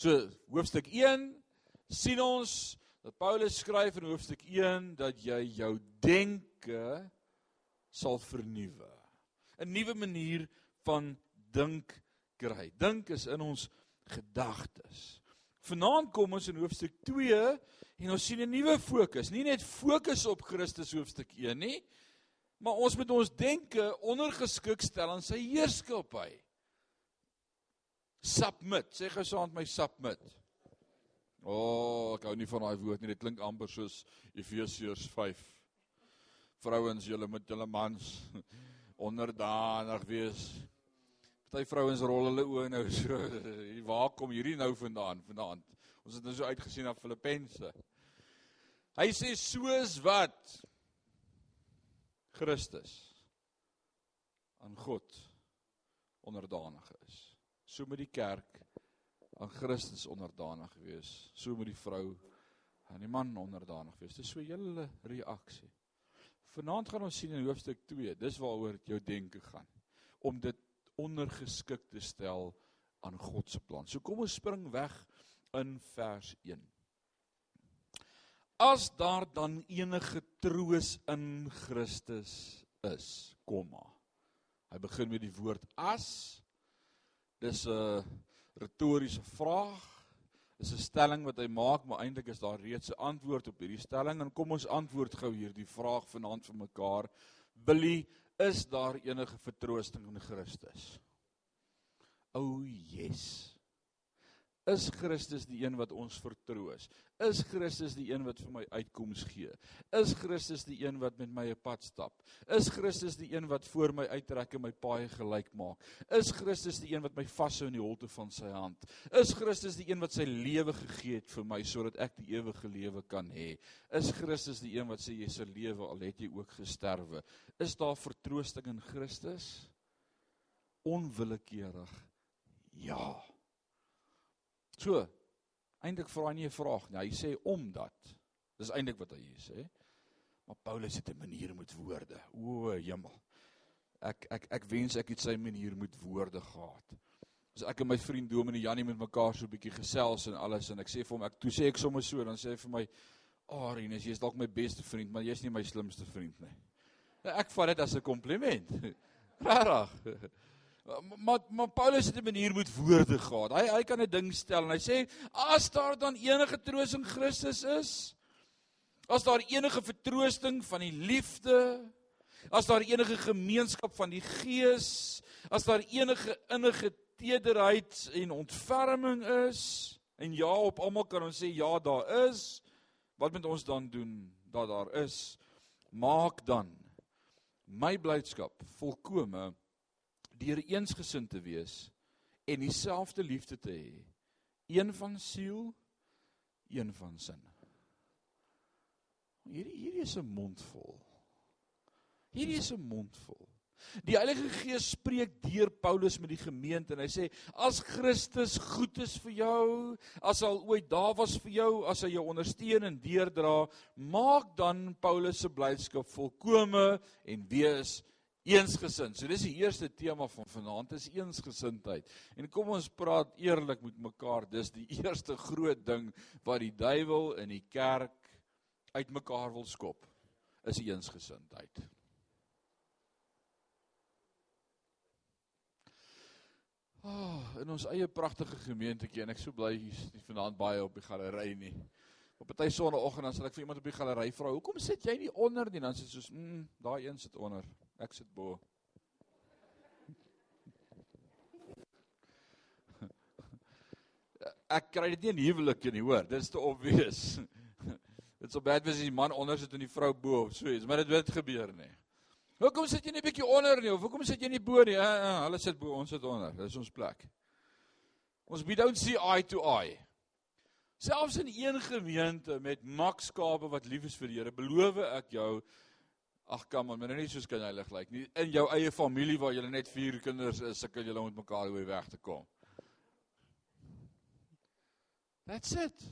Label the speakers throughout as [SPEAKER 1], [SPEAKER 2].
[SPEAKER 1] So hoofstuk 1 sien ons dat Paulus skryf in hoofstuk 1 dat jy jou denke sal vernuwe. 'n Nuwe manier van dink kry. Dink is in ons gedagtes. Vanaand kom ons in hoofstuk 2 en ons sien 'n nuwe fokus. Nie net fokus op Christus hoofstuk 1 nie, maar ons moet ons denke ondergeskik stel aan sy heerskappy. Submit, sê gou saam met my submit. O, oh, ek hou nie van daai woord nie. Dit klink amper soos Efesiërs 5. Vrouens, julle moet julle mans onderdanig wees. Party vrouens rol hulle oë nou so. Waar kom hierdie nou vandaan vanaand? Ons het nou so uitgesien na Filippense. Hy sê soos wat Christus aan God onderdanig is. So moet die kerk aan Christus onderdanig wees. So moet die vrou aan die man onderdanig wees. Dis so 'n hele reaksie. Vanaand gaan ons sien in hoofstuk 2, dis waaroor jou denke gaan om dit ondergeskik te stel aan God se plan. So kom ons spring weg in vers 1. As daar dan enige troos in Christus is, komma. Hy begin met die woord as. Dis 'n retoriese vraag. Dis 'n stelling wat hy maak, maar eintlik is daar reeds 'n antwoord op hierdie stelling en kom ons antwoord gou hierdie vraag vanaand vir mekaar. Billy, is daar enige vertroosting in Christus? O, oh, yes. Is Christus die een wat ons vertroos? Is Christus die een wat vir my uitkoms gee? Is Christus die een wat met my 'n pad stap? Is Christus die een wat voor my uittrek en my paai gelyk maak? Is Christus die een wat my vashou in die holte van sy hand? Is Christus die een wat sy lewe gegee het vir my sodat ek die ewige lewe kan hê? Is Christus die een wat sê jy se lewe al het jy ook gesterwe? Is daar vertroosting in Christus? Onwillekeurig. Ja. So, eintlik vra hy nie 'n vraag nie. Hy sê omdat. Dis eintlik wat hy sê. Maar Paulus het 'n manier met woorde. O, hemel. Ek ek ek wens ek het sy manier met woorde gehad. As ek en my vriend Dominee Jannie met mekaar so 'n bietjie gesels en alles en ek sê vir hom ek toe sê ek sommer so dan sê hy vir my Arin, oh, jy's dalk my beste vriend, maar jy's nie my slimste vriend nie. Ek vat dit as 'n kompliment. Regtig. Maar maar Paulus het 'n manier met woorde gehad. Hy hy kan 'n ding stel en hy sê as daar dan enige troos in Christus is, as daar enige vertroosting van die liefde, as daar enige gemeenskap van die Gees, as daar enige innige tederheid en ontferming is, en ja, op almal kan ons sê ja, daar is. Wat moet ons dan doen dat daar is? Maak dan my blydskap volkome deur eensgesind te wees en dieselfde liefde te hê. Een van siel, een van sin. Hierdie hierdie is 'n mondvol. Hierdie is 'n mondvol. Die Heilige Gees spreek deur Paulus met die gemeente en hy sê as Christus goed is vir jou, as hy ooit daar was vir jou, as hy jou ondersteun en deurdra, maak dan Paulus se blydskap volkome en wees eensgesind. So dis die eerste tema van vanaand is eensgesindheid. En kom ons praat eerlik met mekaar. Dis die eerste groot ding wat die duiwel in die kerk uitmekaar wil skop. Is eensgesindheid. Ah, oh, in ons eie pragtige gemeentetjie en ek so bly hier's nie vanaand baie op die galery nie. Op 'n tyd sonoggend dan sal ek vir iemand op die galery vra, "Hoekom sit jy nie onder nie?" Dan sê hy soos, "Mm, daai een sit onder." Ek sit bo. Ek kry dit nie in huwelik nie, hoor. Dit is te obvious. Dit sou baie wees as die man onder sit en die vrou bo of so iets, maar dit het gebeur nie. Hoekom sit jy nie bietjie onder nie of hoekom sit jy nie bo nie? Uh, uh, hulle sit bo, ons sit onder. Dis ons plek. Ons we don't see eye to eye. Selfs in een gemeente met Max Kabe wat lief is vir die Here, beloof ek jou Ag kom man, maar nou nie soos kan hy lig lyk nie. In jou eie familie waar jy net 4 kinders is, sukkel julle met mekaar hoe weg te kom. That's it.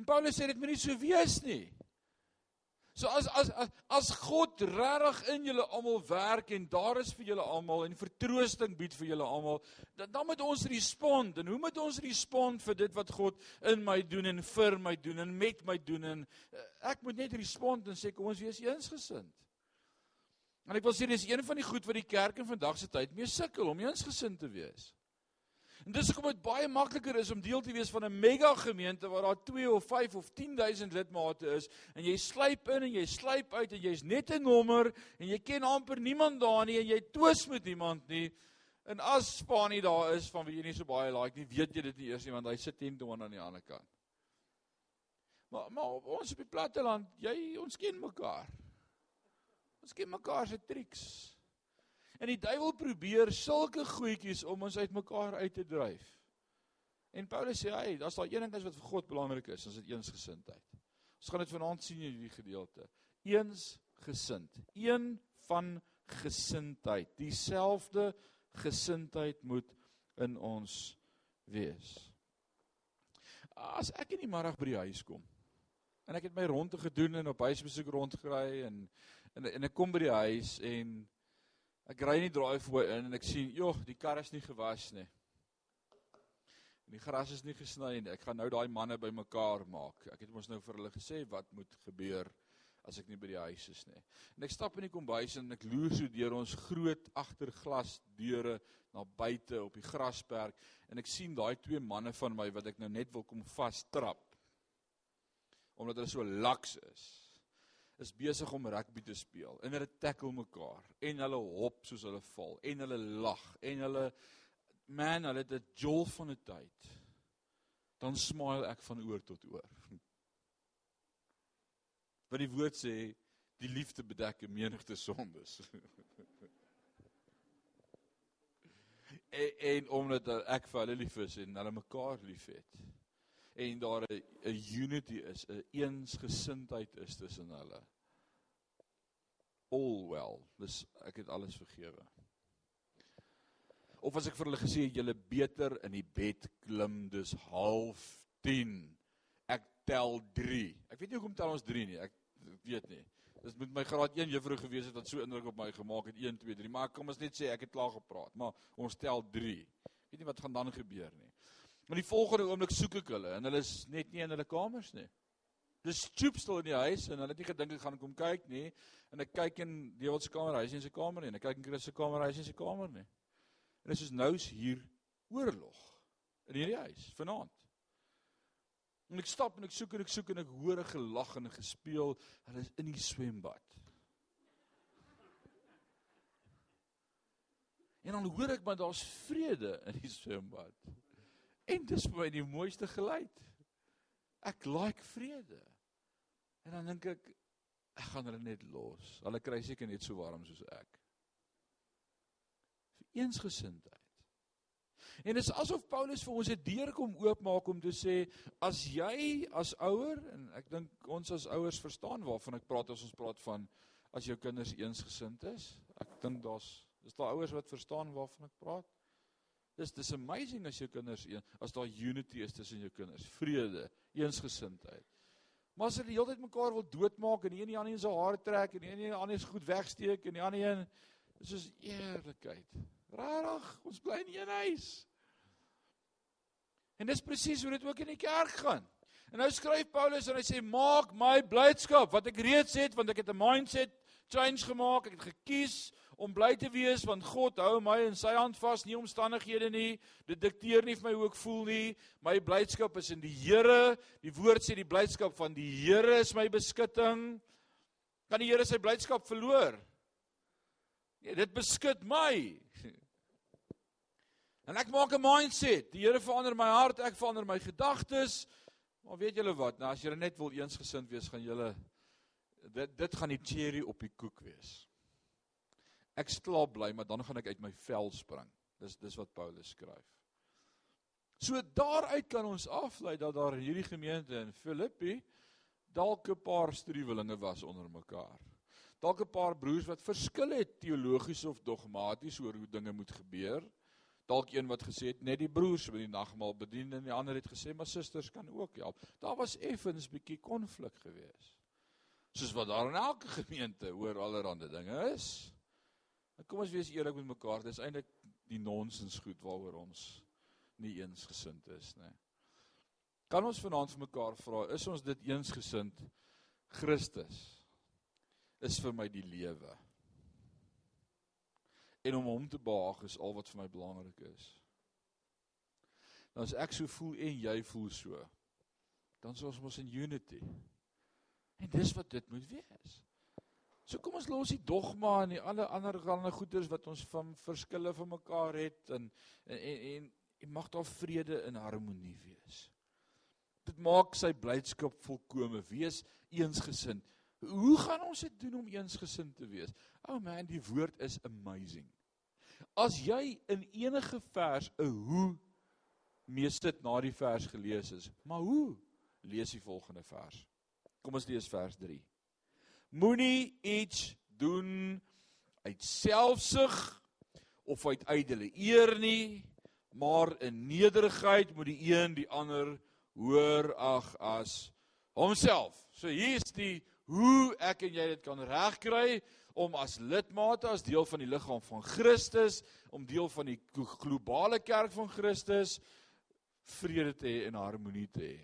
[SPEAKER 1] En Paulus sê dit moet nie so wees nie. So as as as, as God regtig in julle almal werk en daar is vir julle almal en vertroosting bied vir julle almal, dan, dan moet ons respond. En hoe moet ons respond vir dit wat God in my doen en vir my doen en met my doen en uh, ek moet net respond en sê kom ons wees eensgesind. En ek wil sê dis een van die goed wat die kerk in vandag se tyd mee sukkel om eensgesind te wees. En dis hoekom dit baie makliker is om deel te wees van 'n mega gemeente waar daar 2 of 5 of 10000 lidmate is en jy sluip in en jy sluip uit en jy's net 'n nommer en jy ken amper niemand daar nie en jy twis met niemand nie. En as Spanie daar is van wie jy nie so baie like nie, weet jy dit nie eers nie want hy sit teen toe aan die ander kant. Maar maar ons op die platteland, jy ons ken mekaar. Ons ken mekaar se triks. En die duiwel probeer sulke goedjies om ons uitmekaar uit te dryf. En Paulus sê hy, daar's daar een ding wat vir God belangrik is, ons het eensgesindheid. Ons gaan dit vanaand sien in hierdie gedeelte. Eensgesind, een van gesindheid. Dieselfde gesindheid moet in ons wees. As ek in die middag by die huis kom en ek het my rondte gedoen en op huisbesoek rondgery en en en ek kom by die huis en Ek ry nie draai voor in en ek sien, "Jog, die kar is nie gewas nie." En die gras is nie gesny nie. Ek gaan nou daai manne bymekaar maak. Ek het mos nou vir hulle gesê wat moet gebeur as ek nie by die huis is nie. En ek stap in die kombuis en ek loer so deur ons groot agterglas deure na buite op die grasperk en ek sien daai twee manne van my wat ek nou net wil kom vastrap. Omdat hulle so laks is is besig om rugby te speel en hulle tackle mekaar en hulle hop soos hulle val en hulle lag en hulle man hulle het 'n jol van 'n tyd. Dan smile ek van oor tot oor. Wat die woord sê die liefde bedek 'n menigte sondes. En, en omdat ek vir hulle lief is en hulle mekaar liefhet en daar 'n 'n unity is, 'n eensgesindheid is tussen hulle. All well. Dis ek het alles vergewe. Of as ek vir hulle gesê het julle beter in die bed klim dis 0.5. Ek tel 3. Ek weet nie hoekom tel ons 3 nie. Ek weet nie. Dis met my graad 1 juffrou gewees het wat so indruk op my gemaak het 1 2 3, maar kom ons net sê ek het klaar gepraat, maar ons tel 3. Weet nie wat gaan dan gebeur nie. Maar die volgende oomblik soek ek hulle en hulle is net nie in hulle kamers nie. Dis stoepstil in die huis en hulle het nie gedink ek gaan kom kyk nie. En ek kyk in Dewald se kamer, hy is in sy kamer nie en ek kyk in Chris se kamer, hy is in sy kamer nie. En dit is nou hier oorlog in hierdie huis vanaand. En ek stap en ek soek en ek soek en ek hoor 'n gelag en 'n gespeel. Hulle is in die swembad. En dan hoor ek maar daar's vrede in die swembad. En dis vir my die mooiste geluid. Ek like vrede. En dan dink ek ek gaan hulle net los. Hulle kry seker net so warm soos ek. Vir eensgesindheid. En dit is asof Paulus vir ons 'n deur kom oopmaak om te sê as jy as ouer en ek dink ons as ouers verstaan waarvan ek praat as ons praat van as jou kinders eensgesind is. Ek dink daar's is daar ouers wat verstaan waarvan ek praat. Dis dis amazing as jou kinders een as daar unity is tussen jou kinders, vrede, eensgesindheid. Maar as hulle die hele tyd mekaar wil doodmaak en die een die ander se hare trek en die een die ander se goed wegsteek en die ander een is eerlikheid. Rarig, ons bly in een huis. En dis presies hoe dit ook in die kerk gaan. En nou skryf Paulus en hy sê maak my blydskap wat ek reeds het want ek het 'n mindset change gemaak, ek het gekies om bly te wees want God hou my in sy hand vas, nie omstandighede nie. Dit dikteer nie vir my hoe ek voel nie. My blydskap is in die Here. Die woord sê die blydskap van die Here is my beskutting. Kan die Here sy blydskap verloor? Nee, dit beskut my. En ek maak 'n mindset. Die Here verander my hart, ek verander my gedagtes. Maar weet julle wat? Nou as julle net wil eensgesind wees, gaan julle dit dit gaan die cherry op die koek wees ek slaap bly, maar dan gaan ek uit my vel spring. Dis dis wat Paulus skryf. So daaruit kan ons aflei dat daar in hierdie gemeente in Filippi dalk 'n paar struwelinge was onder mekaar. Dalk 'n paar broers wat verskil het teologies of dogmaties oor hoe dinge moet gebeur. Dalk een wat gesê het net die broers moet die nagmaal bedien en die ander het gesê maar susters kan ook help. Daar was effens bietjie konflik geweest. Soos wat daar in elke gemeente oor allerlei dinge is. En kom ons wees eerlik met mekaar, dis eintlik die nonsens goed waaroor ons nie eensgesind is nie. Kan ons vanaand vir mekaar vra, is ons dit eensgesind Christus is vir my die lewe. En om hom te behaag is al wat vir my belangrik is. Dan as ek so voel en jy voel so, dan is ons mos in unity. En dis wat dit moet wees. So kom ons los die dogma en die ander ander ander goeders wat ons van verskille van mekaar het en en en, en mag daar vrede en harmonie wees. Dit maak sy blydskap volkome wees eensgesind. Hoe gaan ons dit doen om eensgesind te wees? Oh man, die woord is amazing. As jy in enige vers 'n hoe mee sit na die vers gelees is, maar hoe? Lees die volgende vers. Kom ons lees vers 3. Moenie iets doen uit selfsug of uit ydelle eer nie, maar in nederigheid moet die een die ander hoor ag as homself. So hier's die hoe ek en jy dit kan regkry om as lidmate as deel van die liggaam van Christus, om deel van die globale kerk van Christus vrede te hê en harmonie te hê.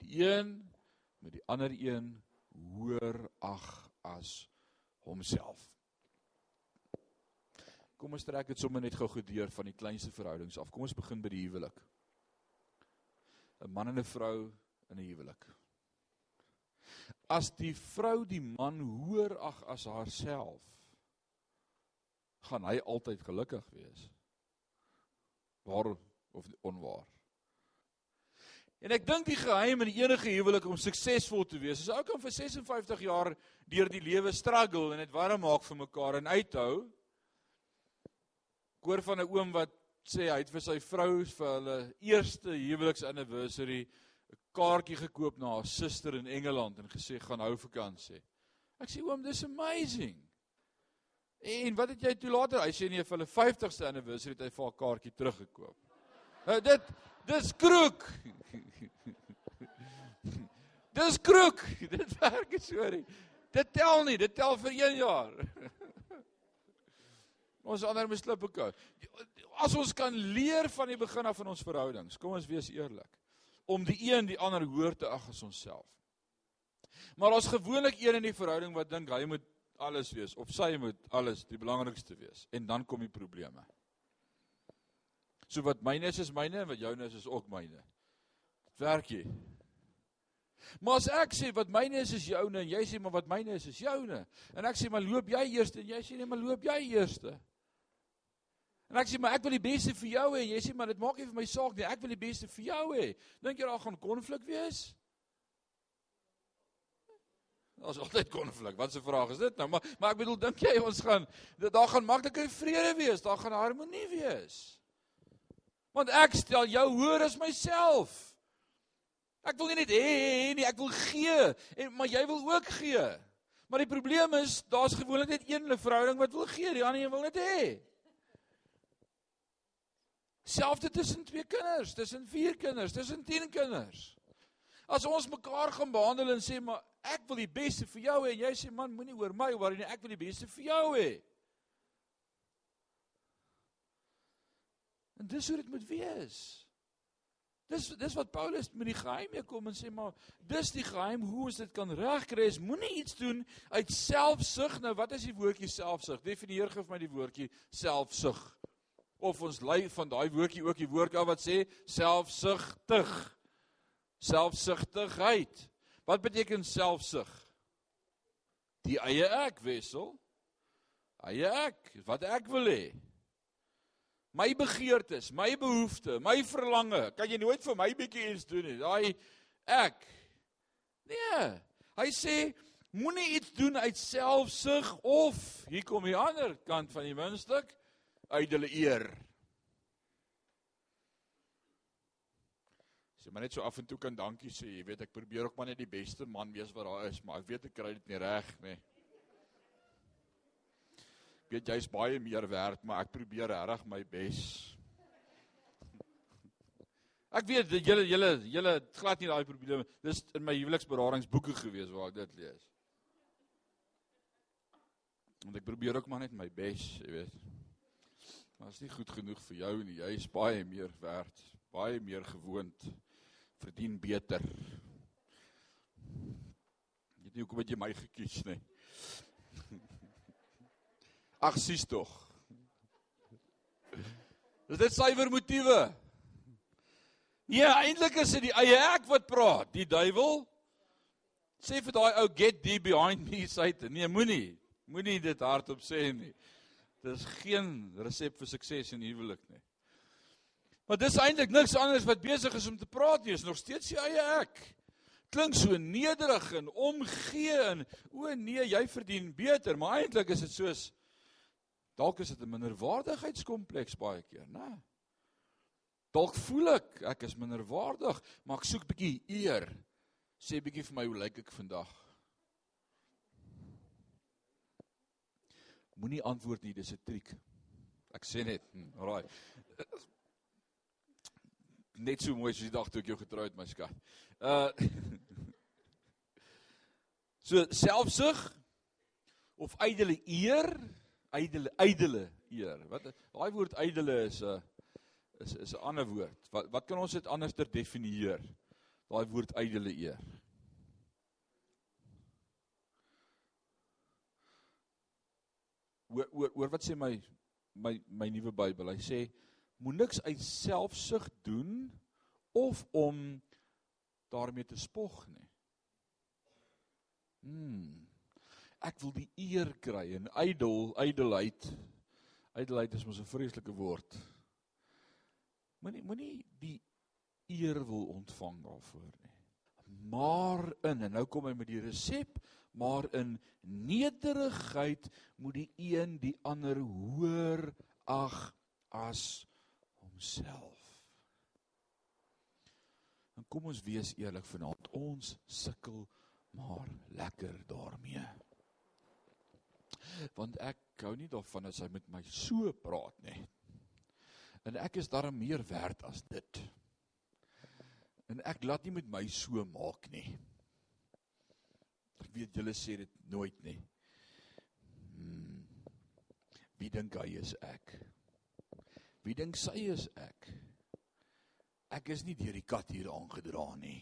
[SPEAKER 1] Die een met die ander een hoor ag as homself. Kom ons trek dit sommer net gou gedeur van die kleinste verhoudings af. Kom ons begin by die huwelik. 'n Man en 'n vrou in 'n huwelik as die vrou die man hoor ag as haarself gaan hy altyd gelukkig wees waar of onwaar en ek dink die geheim in enige huwelik om suksesvol te wees is ou kan vir 56 jaar deur die lewe struggle en dit warm maak vir mekaar en uithou ek hoor van 'n oom wat sê hy het vir sy vrou vir hulle eerste huweliks anniversary 'n kaartjie gekoop na haar suster in Engeland en gesê gaan hou vakansie. Ek sê oom, dis amazing. En wat het jy toe later? Hy sê nee, vir hulle 50ste anniversary het hy vir haar kaartjie teruggekoop. Nou dit dis kroek. dis kroek. Dit werk so nie. Dit tel nie, dit tel vir 1 jaar. ons ander moet slip ek. As ons kan leer van die begin af van ons verhoudings, kom ons wees eerlik om die een die ander hoor te ag as onsself. Maar ons gewoonlik een in die verhouding wat dink hy moet alles wees of sy moet alles die belangrikste wees en dan kom die probleme. So wat myne is is myne en wat joune is is ook myne. Werk jy? Maar as ek sê wat myne is is joune en jy sê maar wat myne is is joune en ek sê maar loop jy eerste en jy sê nee maar loop jy eerste. En ek sê maar ek wil die beste vir jou hê. Jy sê maar dit maak nie vir my saak nie. Ek wil die beste vir jou hê. Dink jy daar gaan konflik wees? Ons altyd konflik. Wat 'n vraag is dit nou? Maar maar ek bedoel dink jy ons gaan daar gaan maklike vrede wees. Daar gaan harmonie wees. Want ek stel jou hoër as myself. Ek wil nie net hê nie, ek wil gee. En maar jy wil ook gee. Maar die probleem is daar's gewoonlik net een verhouding wat wil gee, die ander een wil net hê. Selfde tussen twee kinders, tussen vier kinders, tussen 10 kinders. As ons mekaar gaan behandel en sê maar ek wil die beste vir jou hê en jy sê man moenie oor my worry nie, ek wil die beste vir jou hê. En dis hoe dit moet wees. Dis dis wat Paulus met die geheim mee kom en sê maar dis die geheim hoe ons dit kan regkry is moenie iets doen uit selfsug nou wat is die woordjie selfsug definieer gou vir my die woordjie selfsug of ons lei van daai woordjie ook die woord af wat sê selfsugtig. Selfsugtigheid. Wat beteken selfsug? Die eie ek wissel. Eie ek, wat ek wil hê. My begeertes, my behoeftes, my verlange. Kan jy nooit vir my bietjie iets doen nie? Daai ek. Nee. Hy sê moenie iets doen uit selfsug of hier kom die ander kant van die muntstuk uit hulle eer. Sê maar net so af en toe kan dankie sê, jy weet ek probeer ook maar net die beste man wees wat daar is, maar ek weet ek kry dit nie reg nie. Weet jy's baie meer werd, maar ek probeer regtig my bes. Ek weet dat julle julle julle glad nie daai probleme. Dis in my huweliksberadingsboeke gewees waar ek dit lees. Want ek probeer ook maar net my bes, jy weet. Maar is nie goed genoeg vir jou nie. Jy is baie meer werd, baie meer gewoond, verdien beter. Jy weet nie hoekom het jy my gekies nie. Ag sies tog. Is dit suiwer motiewe? Nee, eintlik is dit die eie ek wat praat. Die duiwel sê vir daai ou get thee behind me Satan. Nee, moenie. Moenie dit hardop sê nie. Dis geen resep vir sukses in huwelik nie. Maar dis eintlik niks anders wat besig is om te praat nie. Is nog steeds die eie ek. Klink so nederig en omgee en o nee, jy verdien beter, maar eintlik is dit soos dalk is dit 'n minderwaardigheidskompleks baie keer, né? Dalk voel ek ek is minderwaardig, maar ek soek bietjie eer. Sê bietjie vir my hoe lyk ek vandag? Moenie antwoord nie, dis 'n triek. Ek sê net, hm, alraai. Net so mooi soos die dag toe ek jou getrou het, my skat. Uh So selfsug of ydelle eer, ydelle ydelle eer. Wat daai woord ydelle is 'n uh, is is 'n ander woord. Wat wat kan ons dit anderster definieer? Daai woord ydelle eer. Oor oor oor wat sê my my my nuwe Bybel? Hy sê moet niks uit selfsug doen of om daarmee te spog nie. Hmm. Ek wil die eer kry en ydel, ydelheid. Ydelheid is mos 'n vreeslike woord. Moenie moenie die eer wil ontvang daarvoor nie. Maar in en nou kom hy met die resep, maar in nederigheid moet die een die ander hoër ag as homself. En kom ons wees eerlik vanaand, ons sukkel maar lekker daarmee. Want ek hou nie daarvan as hy met my so praat nie. En ek is darm meer werd as dit. En ek laat nie met my so maak nie. Ek weet julle sê dit nooit nie. Hmm. Wie dink hy is ek? Wie dink sy is ek? Ek is nie deur die kat hier aangedra nie.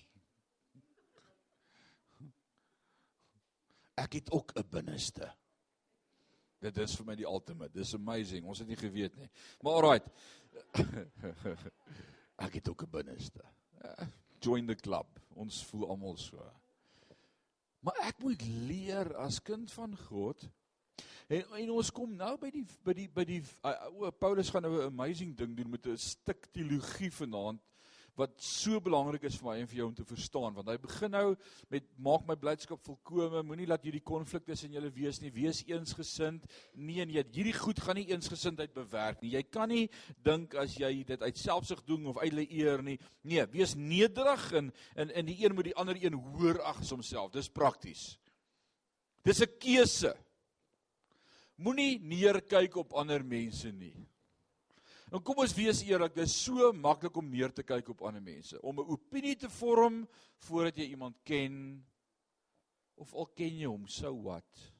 [SPEAKER 1] Ek het ook 'n binneste. Dit is vir my die ultimate. Dis amazing. Ons het nie geweet nie. Maar alright. Ek het ook 'n binneste. Join the club. Ons voel almal so. Maar ek moet leer as kind van God. En, en ons kom nou by die by die by die uh, o Paulus gaan nou 'n amazing ding doen met 'n stuk teologie vanaand wat so belangrik is vir my en vir jou om te verstaan want hy begin nou met maak my blydskap volkome moenie laat hierdie konflik tussen julle wees nie. Wees eensgesind. Nee nee hierdie goed gaan nie eensgesindheid bewerk nie. Jy kan nie dink as jy dit uit selfsug doen of uit eer nie. Nee wees nederig en in in die een moet die ander een hoor ag as homself dis prakties. Dis 'n keuse. Moenie neerkyk op ander mense nie En kom ons wees eerlik, dit is so maklik om neer te kyk op ander mense, om 'n opinie te vorm voordat jy iemand ken of al ken jy hom, so wat?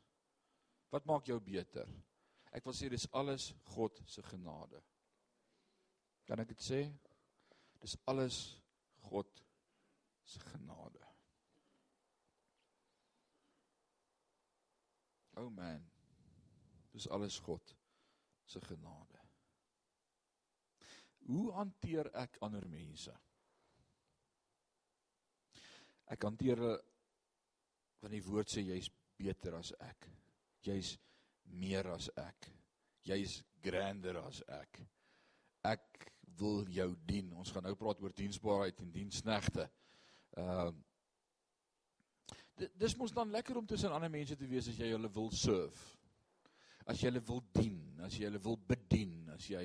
[SPEAKER 1] Wat maak jou beter? Ek wil sê dis alles God se genade. Kan ek dit sê? Dis alles God se genade. Oh man. Dis alles God se genade. Hoe hanteer ek ander mense? Ek hanteer hulle want die woord sê jy's beter as ek. Jy's meer as ek. Jy's grander as ek. Ek wil jou dien. Ons gaan nou praat oor diensbaarheid en diensknegte. Ehm uh, Dis mos dan lekker om tussen ander mense te wees as jy hulle wil serve. As jy hulle wil dien, as jy hulle wil bedien, as jy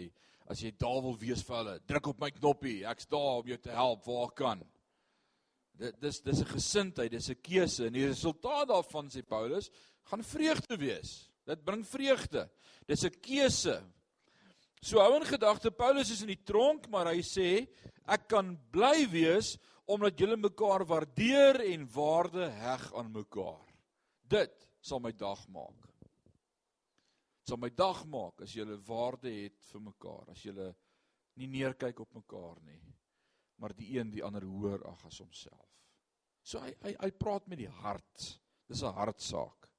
[SPEAKER 1] as jy daar wil wees vir hulle, druk op my knoppie. Ek's daar om jou te help waar ek kan. Dit dis dis 'n gesindheid, dis 'n keuse en die resultaat daarvan sê Paulus, gaan vreugde wees. Dit bring vreugde. Dis 'n keuse. So hou in gedagte Paulus is in die tronk, maar hy sê ek kan bly wees omdat julle mekaar waardeer en waarde heg aan mekaar. Dit sal my dag maak. Sal my dag maak as 'n waarde het vir mekaar, as jy nie neerkyk op mekaar nie, maar die een die ander hoër ag as homself. So hy hy hy praat met die hart. Dis 'n hartsaak.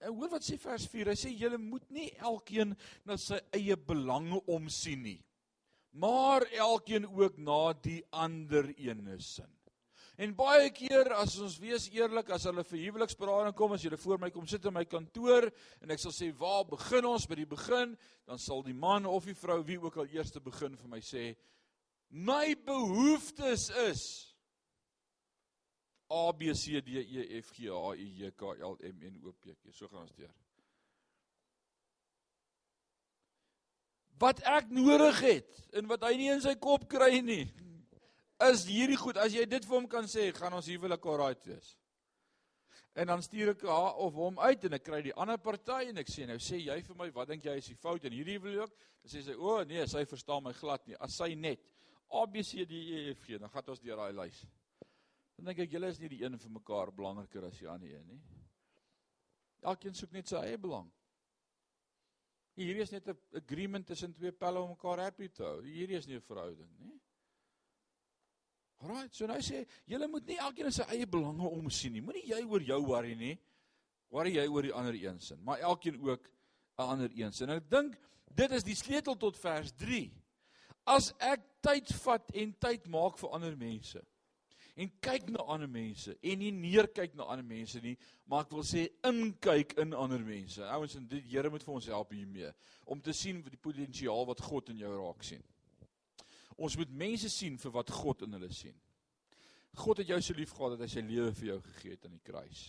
[SPEAKER 1] En hoor wat sê vers 4. Hy sê julle moet nie elkeen na sy eie belange omsien nie maar elkeen ook na die ander ene sin. En baie keer as ons wees eerlik as hulle vir huweliksberading kom as jy voor my kom sit in my kantoor en ek sal sê waar begin ons by die begin? Dan sal die man of die vrou wie ook al eers begin vir my sê my behoeftes is A B C D E F G H I J K L M N O P Q. So gaan ons deur. Wat ek nodig het en wat hy nie in sy kop kry nie is hierdie goed as jy dit vir hom kan sê gaan ons huwelik alright wees. En dan stuur ek haar of hom uit en ek kry die ander party en ek sê nou sê jy vir my wat dink jy is die fout in hierdie huwelik? Dan sê sy o oh, nee sy verstaan my glad nie. As sy net A B C D E F G dan gaan ons deur daai lys. Dan dink ek julle is nie die een vir mekaar belangriker as die ander een nie. Elkeen soek net sy eie belang. Hierdie is net 'n agreement tussen twee pelle om mekaar happy te hou. Hierdie is nie 'n verhouding nie. Alraai, so nou sê julle moet nie elkeen in sy eie belange omsien nie. Moenie jy oor jou worry nie. Worry jy oor die ander een se, maar elkeen ook 'n ander een se. En ek dink dit is die sleutel tot vers 3. As ek tyd vat en tyd maak vir ander mense, en kyk na ander mense en nie neerkyk na ander mense nie, maar ek wil sê inkyk in ander mense. Ouens, en die Here moet vir ons help hiermee om te sien die potensiaal wat God in jou raak sien. Ons moet mense sien vir wat God in hulle sien. God het jou so lief gehad dat hy sy lewe vir jou gegee het aan die kruis.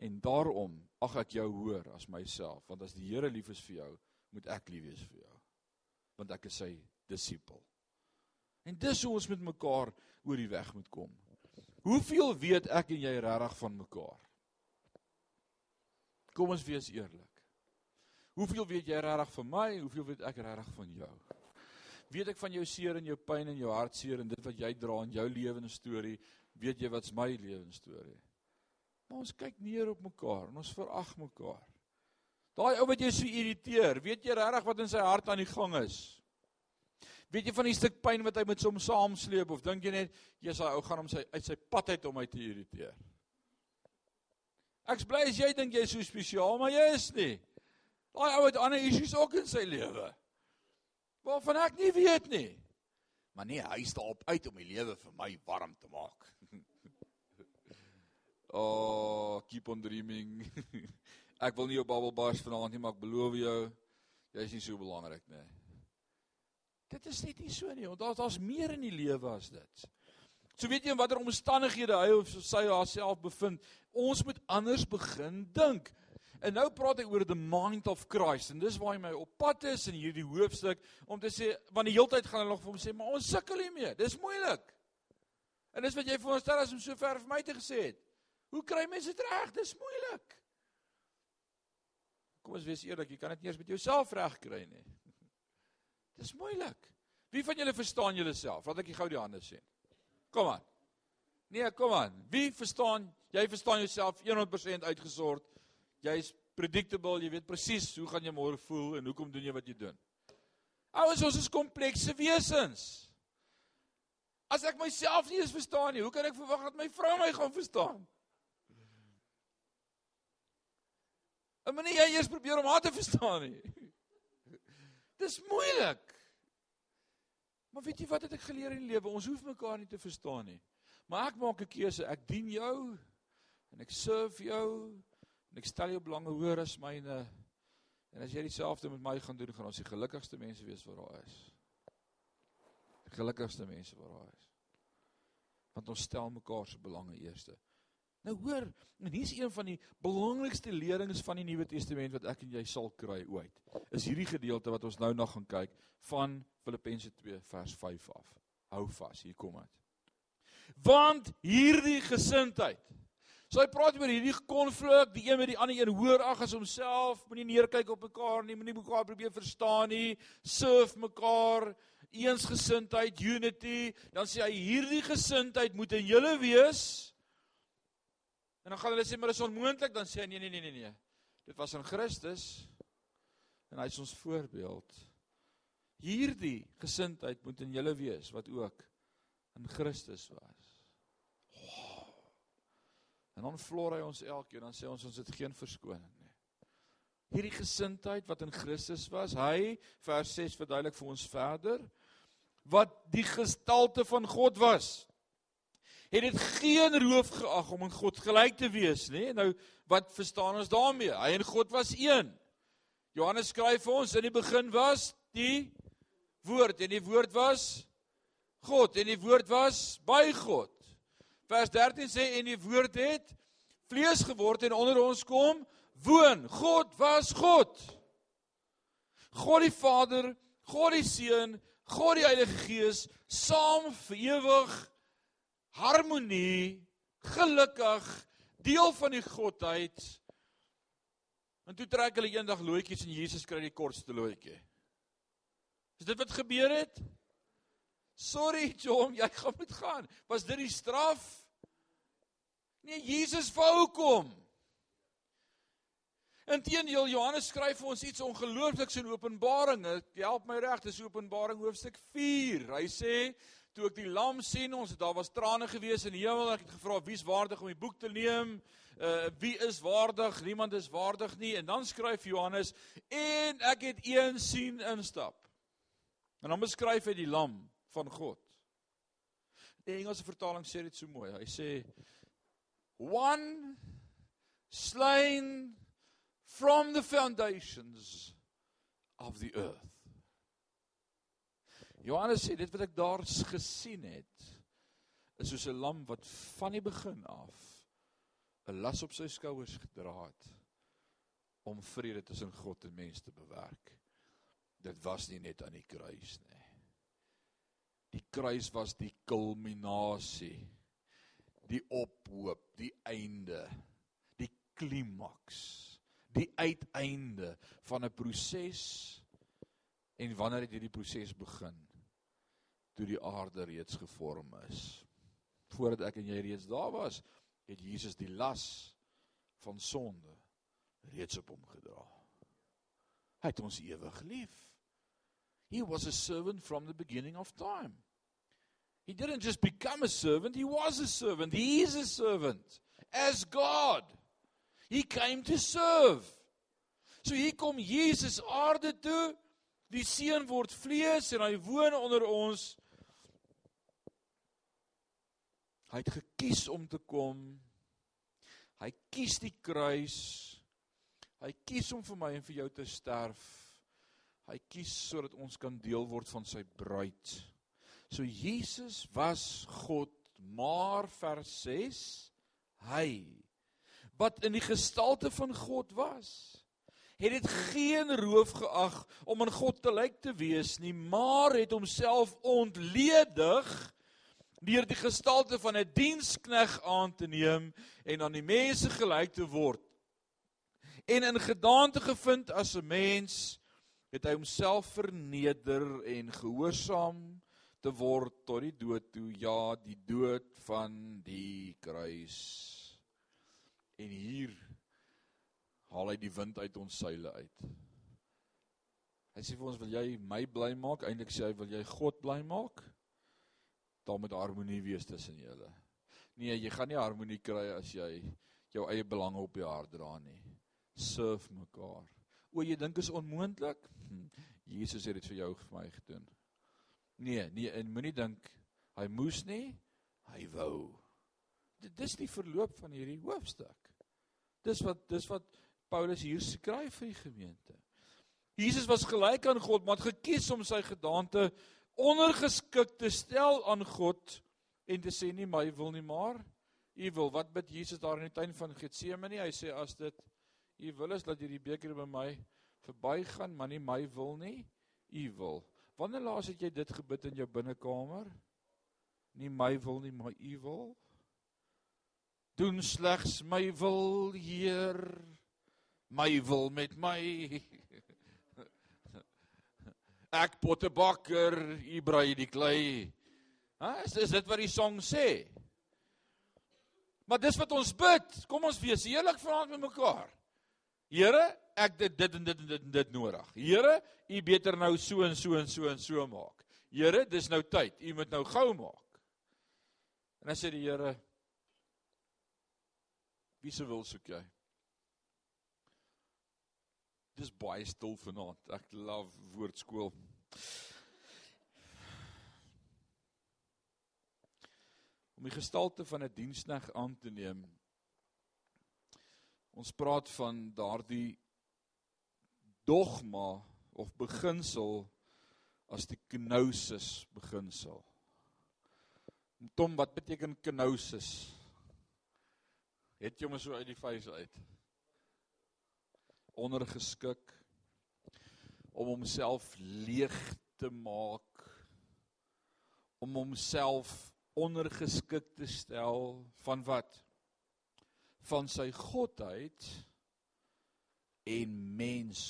[SPEAKER 1] En daarom ag ek jou hoor as myself, want as die Here lief is vir jou, moet ek lief wees vir jou. Want ek is sy disipel. En dis hoe ons met mekaar oor die weg moet kom. Hoeveel weet ek en jy regtig van mekaar? Kom ons wees eerlik. Hoeveel weet jy regtig van my? Hoeveel weet ek regtig van jou? Weet ek van jou seer en jou pyn en jou hartseer en dit wat jy dra in jou lewensstorie? Weet jy wat's my lewensstorie? Maar ons kyk neer op mekaar en ons verag mekaar. Daai ou wat jou so irriteer, weet jy regtig wat in sy hart aan die gang is? Weet jy van die stuk pyn wat hy met hom saamsleep of dink jy net jy's daai ou gaan hom sy uit sy pad uit om my te irriteer? Ek's bly as jy dink jy's so spesiaal, maar jy is nie. Daai ou het ander issues ook in sy lewe. Waarvan ek nie weet nie. Maar nee, hy staan op uit om die lewe vir my warm te maak. oh, keep on dreaming. ek wil nie op Bubble Bars vanaand nie, maar ek beloof jou, jy's nie so belangrik nie. Dit is net nie so nie, want daar's daar's meer in die lewe as dit. So weet jy in watter omstandighede hy of sy haarself bevind, ons moet anders begin dink. En nou praat hy oor the mind of Christ en dis waar hy my op pad is in hierdie hoofstuk om te sê want die hele tyd gaan hulle nog vir hom sê maar ons sukkel hiermee. Dis moeilik. En dis wat jy vir ons stel as om so ver vir my te gesê het. Hoe kry mense dit reg? Dis moeilik. Kom ons wees eerlik, jy kan dit nie eens met jouself reg kry nie. Dis moeilik. Wie van julle verstaan julleself? Laat ek gou die hande sien. Kom aan. Nee, kom aan. Wie verstaan? Jy verstaan jouself 100% uitgesort. Jy's predictable, jy weet presies hoe gaan jy môre voel en hoekom doen jy wat jy doen. Ouers, ons is komplekse wesens. As ek myself nie eens verstaan nie, hoe kan ek verwag dat my vrou my gaan verstaan? En wanneer jy eers probeer om haar te verstaan nie. Dis moeilik. Maar weet jy wat het ek geleer in die lewe? Ons hoef mekaar nie te verstaan nie. Maar ek maak 'n keuse. Ek dien jou en ek serve jou en ek stel jou belange hoër as myne. En as jy dieselfde met my gaan doen, gaan ons die gelukkigste mense wees wat daar is. Die gelukkigste mense wat daar is. Want ons stel mekaar se belange eerste. Nou hoor, en hier's een van die belangrikste lerings van die Nuwe Testament wat ek en jy sal kry ooit. Is hierdie gedeelte wat ons nou nog gaan kyk van Filippense 2 vers 5 af. Hou vas, hier kom dit. Want hierdie gesindheid So hy praat oor hierdie konflik, die een met die ander een hoër ag as homself, moenie neerkyk op mekaar nie, moenie mekaar probeer verstaan nie, surf mekaar, eensgesindheid, unity, dan sê hy hierdie gesindheid moet in julle wees. En dan gaan hulle sê maar is onmoontlik, dan sê hy nee nee nee nee nee. Dit was in Christus en hy is ons voorbeeld. Hierdie gesindheid moet in julle wees wat ook in Christus was. En dan vloer hy ons elkeen dan sê ons ons het geen verskoning nie. Hierdie gesindheid wat in Christus was, hy vers 6 verduidelik vir ons verder wat die gestalte van God was. Het dit geen roof geag om in God gelyk te wees nie. Nou wat verstaan ons daarmee? Hy en God was een. Johannes skryf vir ons in die begin was die woord en die woord was God en die woord was by God. Vers 13 sê en die woord het vlees geword en onder ons kom woon. God was God. God die Vader, God die Seun, God die Heilige Gees saam vir ewig harmonie, gelukkig, deel van die godheid. En toe trek hulle eendag loetjies en Jesus kry die kortste loetjie. Is dit wat gebeur het? Sorry John, jy gaan moet gaan. Was dit die straf? Nee, Jesus wou kom. Inteendeel Johannes skryf vir ons iets ongeloofliks in Openbaring. Help my reg, dis Openbaring hoofstuk 4. Hy sê toe ek die lam sien, ons daar was trane gewees in die hemel. Ek het gevra wie's waardig om die boek te neem? Uh wie is waardig? Niemand is waardig nie. En dan skryf Johannes en ek het een sien instap. En dan beskryf hy die lam van God. Die Engelse vertaling sê dit so mooi. Hy sê one slain from the foundations of the earth. Johannes sê dit wat ek daar gesien het is soos 'n lam wat van die begin af 'n las op sy skouers gedra het om vrede tussen God en mens te bewerk dit was nie net aan die kruis nie. Die kruis was die kulminasie, die ophoop, die einde, die klimaks, die uiteinde van 'n proses en wanneer het hierdie proses begin? Toe die aarde reeds gevorm is. Voordat ek en jy reeds daar was, het Jesus die las van sonde reeds op hom gedra. Hy het ons ewig lief. He was a servant from the beginning of time. He didn't just become a servant, he was a servant. He is a servant as God. He came to serve. So hier kom Jesus aarde toe. Die seun word vlees en hy woon onder ons. Hy het gekies om te kom. Hy kies die kruis. Hy kies om vir my en vir jou te sterf. Hy kies sodat ons kan deel word van sy bruid. So Jesus was God, maar vers 6 hy wat in die gestalte van God was, het dit geen roof geag om aan God te lyk te wees nie, maar het homself ontledig deur die gestalte van 'n dienskneg aan te neem en aan die mense gelyk te word. En in gedaante gevind as 'n mens het hy homself verneder en gehoorsaam te word tot die dood toe. Ja die dood van die kruis. En hier haal hy die wind uit ons seile uit. Hy sê vir ons wil jy my bly maak? Eintlik sê hy wil jy God bly maak? Daar moet harmonie wees tussen julle. Nee jy gaan nie harmonie kry as jy jou eie belange op jou hart dra nie. Surf mekaar. O jy dink is onmoontlik? Hm, Jesus het dit vir jou vir my gedoen. Nee, nee, en moenie dink hy moes nie, hy wou. Dit dis die verloop van hierdie hoofstuk. Dis wat dis wat Paulus hier skryf vir die gemeente. Jesus was gelyk aan God, maar het gekies om sy gedaante ondergeskik te stel aan God en te sê nie my wil nie maar u wil. Wat bid Jesus daar in die tuin van Getsemane? Hy sê as dit U wil is dat hierdie beker by my verbygaan, maar nie my wil nie, U wil. Wanneer laas het jy dit gebid in jou binnekamer? Nie my wil nie, maar U wil. Doen slegs my wil, Heer. My wil met my. Ek pottebakker, u brei die klei. Ha, is, is dit wat die song sê? Maar dis wat ons bid. Kom ons wees eerlik vanaand met mekaar. Here, ek dit dit en dit en dit en dit nodig. Here, u beter nou so en so en so en so maak. Here, dis nou tyd. U moet nou gou maak. En dan sê die Here, wie se wil soek jy? Dis baie stil vanaand. Ek love woordskool. Om die gestalte van 'n diensneg aan te neem. Ons praat van daardie dogma of beginsel as die kenosis beginsel. Tom, wat beteken kenosis? Het jy hom so uit die vuis uit? ondergeskik om homself leeg te maak om homself ondergeskik te stel van wat van sy godheid en mens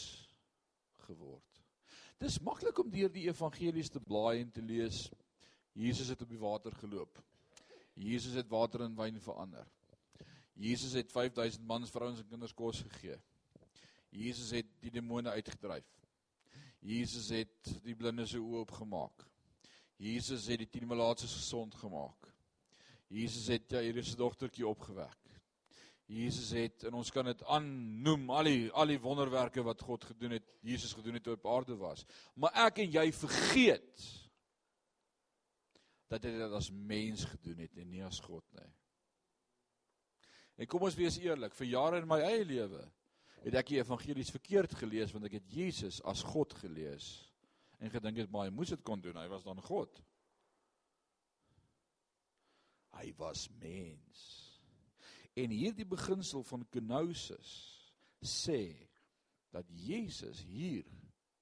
[SPEAKER 1] geword. Dis maklik om deur die evangelies te blaai en te lees. Jesus het op die water geloop. Jesus het water in wyn verander. Jesus het 5000 mans, vrouens en kinders kos gegee. Jesus het die demone uitgedryf. Jesus het die blindes se oë oopgemaak. Jesus het die tien malaatses gesond gemaak. Jesus het Jairus se dogtertjie opgewek. Jesus het en ons kan dit aannoem al die al die wonderwerke wat God gedoen het, Jesus gedoen het op aarde was. Maar ek en jy vergeet dat hy dit as mens gedoen het en nie as God nie. En kom ons wees eerlik, vir jare in my eie lewe het ek die evangelies verkeerd gelees want ek het Jesus as God gelees en gedink dit maar hy moes dit kon doen hy was dan God hy was mens en hierdie beginsel van kenosis sê dat Jesus hier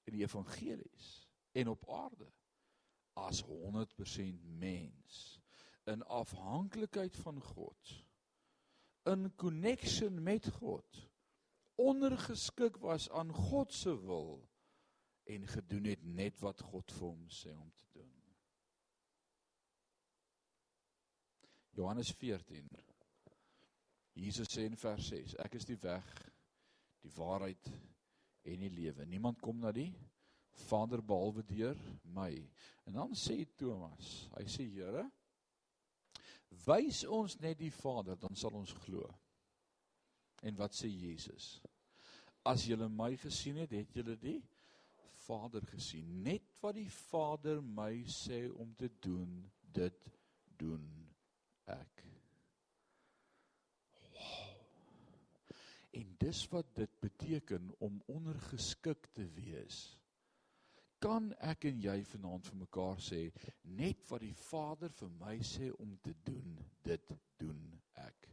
[SPEAKER 1] in die evangelies en op aarde as 100% mens in afhanklikheid van God in connection met God ondergeskik was aan God se wil en gedoen het net wat God vir hom sê om te doen. Johannes 14. Jesus sê in vers 6: Ek is die weg, die waarheid en die lewe. Niemand kom na die Vader behalwe deur my. En dan sê Thomas, hy sê Here, wys ons net die Vader, dan sal ons glo. En wat sê Jesus? As julle my gesien het, het julle die Vader gesien. Net wat die Vader my sê om te doen, dit doen ek. En dis wat dit beteken om ondergeskik te wees. Kan ek en jy vanaand vir mekaar sê net wat die Vader vir my sê om te doen, dit doen ek.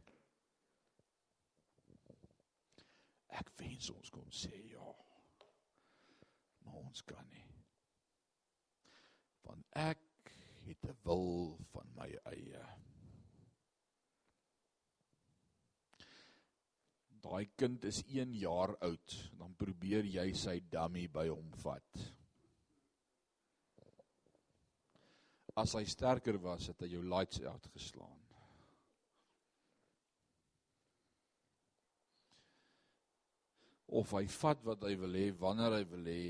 [SPEAKER 1] Ek wens ons kon sê ja. Maar ons kan nie. Want ek het 'n wil van my eie. Daai kind is 1 jaar oud, dan probeer jy sy dummy by hom vat. As hy sterker was, het hy jou lights out geslaan. of hy vat wat hy wil hê wanneer hy wil hê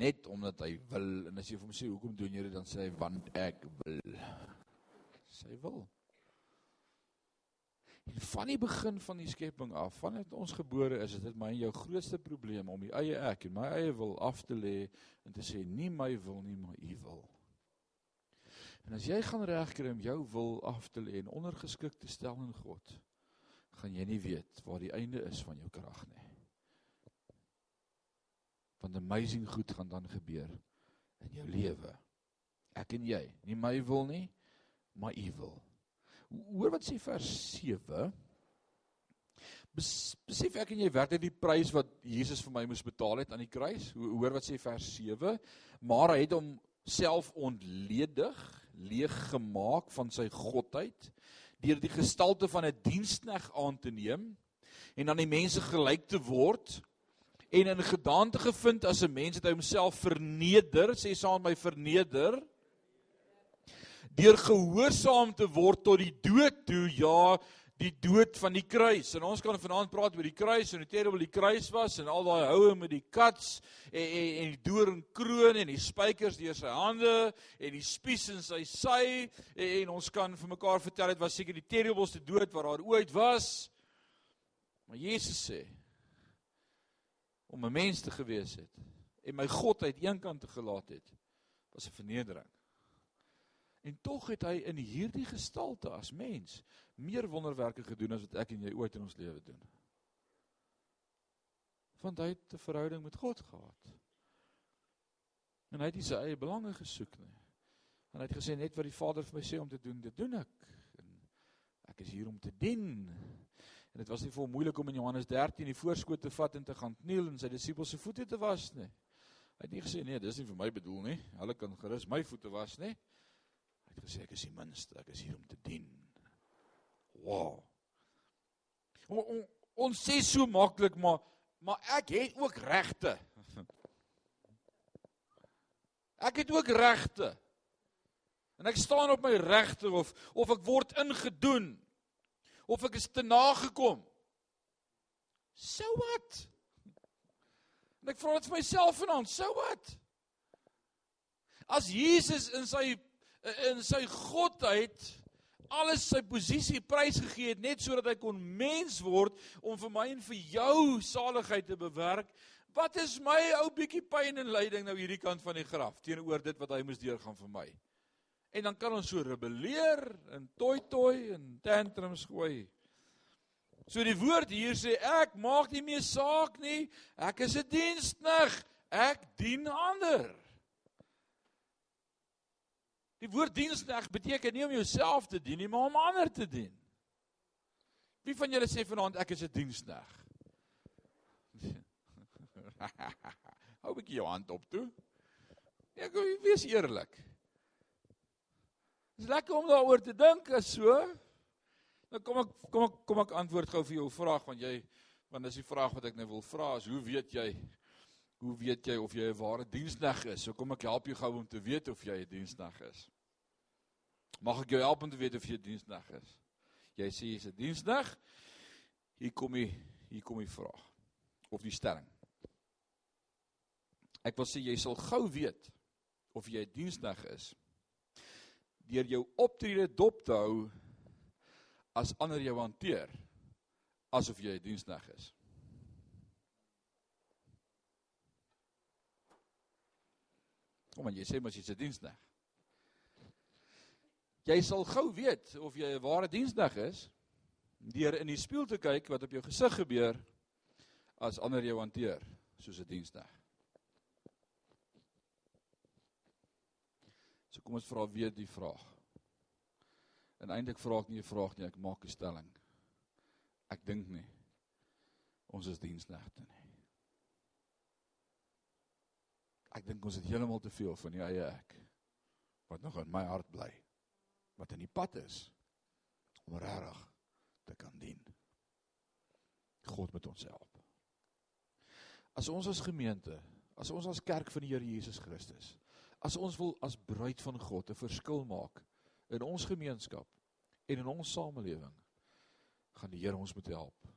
[SPEAKER 1] net omdat hy wil en as jy vir hom sê hoekom doen jy dit dan sê hy want ek wil sy wil en van die begin van die skepping af vandat ons gebore is is dit my en jou grootste probleem om die eie ek en my eie wil af te lê en te sê nie my wil nie maar u wil en as jy gaan regkry om jou wil af te lê en ondergeskik te stel aan God gaan jy nie weet waar die einde is van jou krag nie want amazing goed gaan dan gebeur in jou lewe. Ek en jy, nie my wil nie, maar u wil. Hoor wat sê vers 7. Besef ek en jy werklik die prys wat Jesus vir my moes betaal het aan die kruis? Hoor wat sê vers 7. Maar hy het hom self ontledig, leeg gemaak van sy godheid deur die gestalte van 'n dienskneg aan te neem en aan die mense gelyk te word en in gedaante gevind as 'n mens het hy homself verneder, sê saam my verneder deur gehoorsaam te word tot die dood toe, ja, die dood van die kruis. En ons kan vanaand praat oor die kruis en hoe terrible die kruis was en al daai houe met die kats en en, en die doornkroon en die spykers deur sy hande en die spies in sy sy en, en ons kan vir mekaar vertel dit was seker die terribleste dood wat daar ooit was. Maar Jesus sê om 'n mens te gewees het en my God uit een kant te gelaat het was 'n vernedering. En tog het hy in hierdie gestalte as mens meer wonderwerke gedoen as wat ek en jy ooit in ons lewe doen. Want hy het 'n verhouding met God gehad. En hy het nie sy eie belange gesoek nie. En hy het gesê net wat die Vader vir my sê om te doen, dit doen ek. En ek is hier om te dien. En dit was nie vir hom moeilik om in Johannes 13 die voorskoot te vat en te gaan kniel en sy disippels se voete te was nie. Hy het nie gesê nee, dis nie vir my bedoel nie. Hulle kan gerus my voete was nie het gesê ek is die minste, ek is hier om te dien. Wow. O, o, ons sê so maklik maar maar ek het ook regte. Ek het ook regte. En ek staan op my regte of of ek word ingedoen of ek is te nagekom. So wat? En ek vra dit vir myself vanaand, so wat? As Jesus in sy in sy godheid alles sy posisie prysgegee het net sodat hy kon mens word om vir my en vir jou saligheid te bewerk. Wat is my ou bietjie pyn en lyding nou hierdie kant van die graf teenoor dit wat hy moes deurgaan vir my? En dan kan ons so rebelleer en toi toi en tantrums gooi. So die woord hier sê ek maak nie meer saak nie. Ek is 'n dienskneg. Ek dien ander. Die woord dienskneg beteken nie om jouself te dien nie, maar om ander te dien. Wie van julle sê vanaand ek is 'n dienskneg? Hou 'n bietjie jou hand op toe. Ek wil wees eerlik. Dis lekker om daaroor te dink as so. Nou kom ek kom ek kom ek antwoord gou vir jou vraag want jy want dis die vraag wat ek nou wil vra is hoe weet jy hoe weet jy of jy 'n ware dienskneg is? So kom ek help jou gou om te weet of jy 'n dienskneg is. Mag ek jou help om te weet of jy 'n diensnag is? Jy sê jy's 'n diensnag. Hier kom jy, hier kom die vraag of die stelling. Ek wil sê jy sal gou weet of jy 'n diensnag is deur jou optrede dop te hou as ander jou hanteer asof jy 'n diensnag is. Kom aan, jy sê mos jy's 'n diensnag. Jy sal gou weet of jy 'n ware diensdag is deur in die spieël te kyk wat op jou gesig gebeur as ander jou hanteer soos 'n diensdag. So kom ons vra weer die vraag. En eintlik vra ek nie 'n vraag nie, ek maak 'n stelling. Ek dink nie ons is diensnagte nie. Ek dink ons het heeltemal te veel van die eie ek wat nog in my hart bly wat in die pad is om regtig te kan dien. God met ons help. As ons as gemeente, as ons as kerk van die Here Jesus Christus, as ons wil as bruid van God 'n verskil maak in ons gemeenskap en in ons samelewing, gaan die Here ons moet help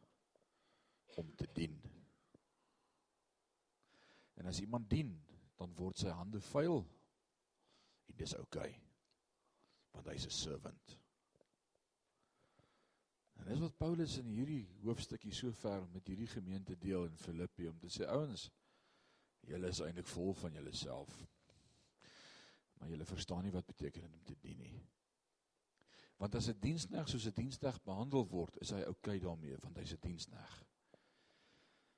[SPEAKER 1] om te dien. En as iemand dien, dan word sy hande vuil. En dis oukei. Okay want hy's 'n servant. En dis wat Paulus in hierdie hoofstukkie so ver met hierdie gemeente deel in Filippi om te sê ouens, julle is eintlik vol van julleself. Maar julle verstaan nie wat beteken dit om te dien nie. Want as 'n diensneg soos 'n diensneg behandel word, is hy oukei okay daarmee want hy's 'n diensneg.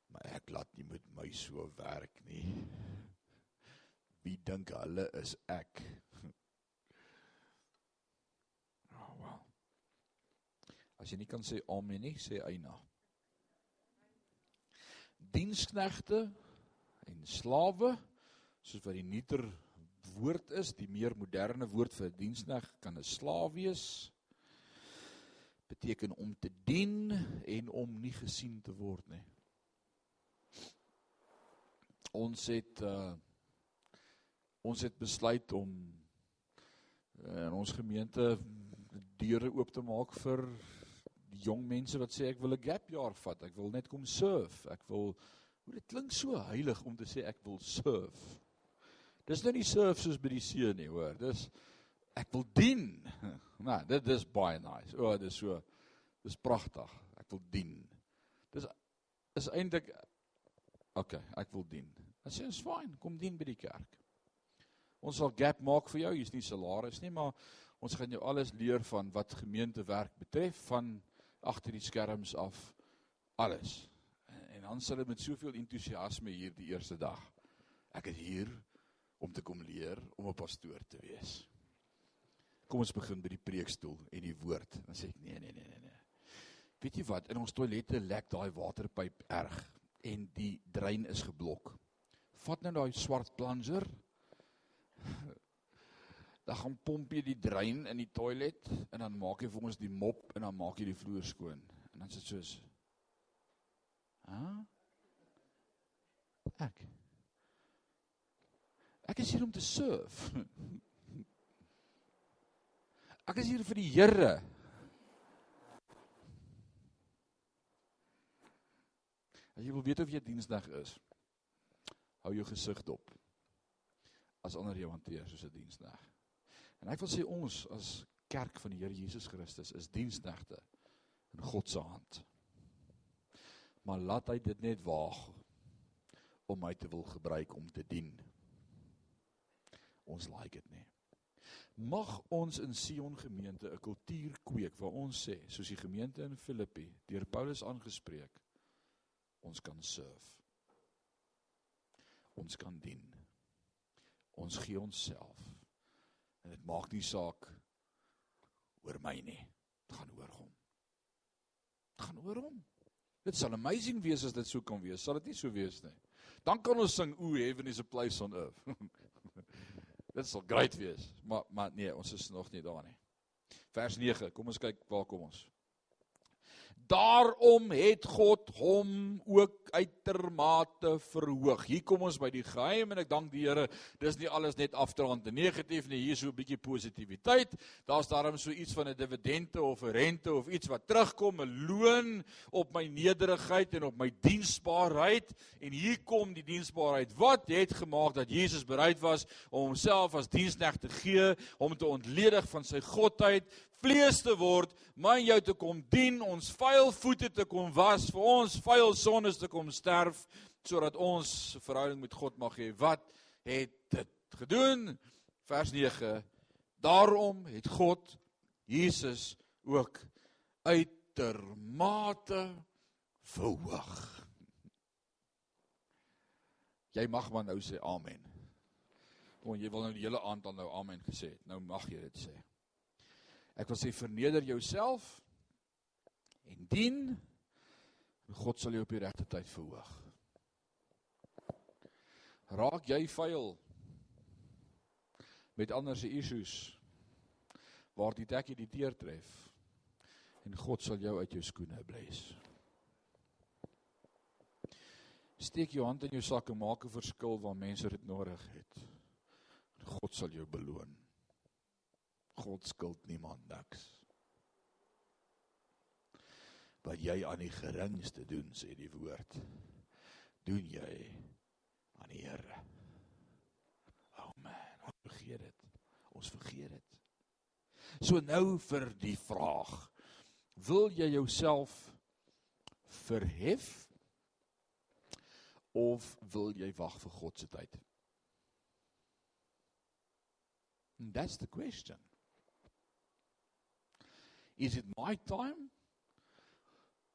[SPEAKER 1] Maar ek laat nie met my so werk nie. Wie dink hulle is ek? As jy nie kan sê amen nie, sê eina. Diensknegte en slawe, soos wat die nuuter woord is, die meer moderne woord vir 'n dienskneg kan 'n slaaf wees. beteken om te dien en om nie gesien te word nie. Ons het uh ons het besluit om uh, in ons gemeente deure oop te maak vir die jong mense wat sê ek wil 'n gap jaar vat, ek wil net kom surf, ek wil hoe dit klink so heilig om te sê ek wil surf. Dis nou nie surf soos by die see nie, hoor. Dis ek wil dien. Nou, dit is baie nice. O, oh, dis so dis pragtig. Ek wil dien. Dis is eintlik okay, ek wil dien. Dan sê ons fyn, kom dien by die kerk. Ons sal gap maak vir jou, hier's nie salaris nie, maar ons gaan jou alles leer van wat gemeentewerk betref van agter die skerms af alles. En, en dan sal dit met soveel entoesiasme hier die eerste dag. Ek is hier om te kom leer om 'n pastoor te wees. Kom ons begin by die preekstoel en die woord. Dan sê ek nee nee nee nee nee. Weet jy wat? In ons toilette lek daai waterpyp erg en die drein is geblok. Vat nou daai swart plunger. Dan gaan pomp jy die drein in die toilet en dan maak jy vir ons die mop en dan maak jy die vloer skoon. En dan sit soos Hæ? Ek Ek is hier om te surf. Ek is hier vir die Here. As jy wil weet of jy diensdag is, hou jou gesig dop. As ander jou hanteer soos 'n diensdag. En ek wil sê ons as kerk van die Here Jesus Christus is diensdagte in God se hand. Maar laat hy dit net waag om my te wil gebruik om te dien ons like dit nie. Mag ons in Sion gemeente 'n kultuur kweek waar ons sê, soos die gemeente in Filippi deur Paulus aangespreek, ons kan surf. Ons kan dien. Ons gee onsself. En dit maak nie saak oor my nie. Dit gaan oor hom. Dit gaan oor hom. Dit sal amazing wees as dit so kan wees. Sal dit nie so wees nie. Dan kan ons sing o heaven is a place on earth. Dit sal great wees. Maar maar nee, ons is nog nie daar nie. Vers 9. Kom ons kyk waar kom ons. Daarom het God hom ook uitermate verhoog. Hier kom ons by die geheim en ek dank die Here. Dis nie alles net afdraand te negatief nie, hier is so 'n bietjie positiwiteit. Daar's daarom so iets van 'n dividende of 'n rente of iets wat terugkom, 'n loon op my nederigheid en op my diensbaarheid. En hier kom die diensbaarheid. Wat het gemaak dat Jesus bereid was om homself as diensknegt te gee, om te ontledig van sy godheid, vlees te word, my jou te kom dien, ons vuil voete te kom was, vir ons vuil sondes te kom sterf sodat ons verhouding met God mag hê. Wat het dit gedoen? Vers 9. Daarom het God Jesus ook uitermate verhoog. Jy mag maar nou sê amen. Want jy wil nou die hele aand al nou amen gesê het. Nou mag jy dit sê. Ek wil sê verneder jouself en dien en God sal jou op die regte tyd verhoog. Raak jy vuil met ander se issues waar die tekkie die teer tref en God sal jou uit jou skoene bless. Steek jou hand in jou sak en maak 'n verskil waar mense dit nodig het. God sal jou beloon. God skuld niemand niks. Wat jy aan die geringste doen, sê die woord, doen jy aan die Here. Oh man, ons vergeet dit. Ons vergeet dit. So nou vir die vraag. Wil jy jouself verhef of wil jy wag vir God se tyd? And that's the question. Is it my time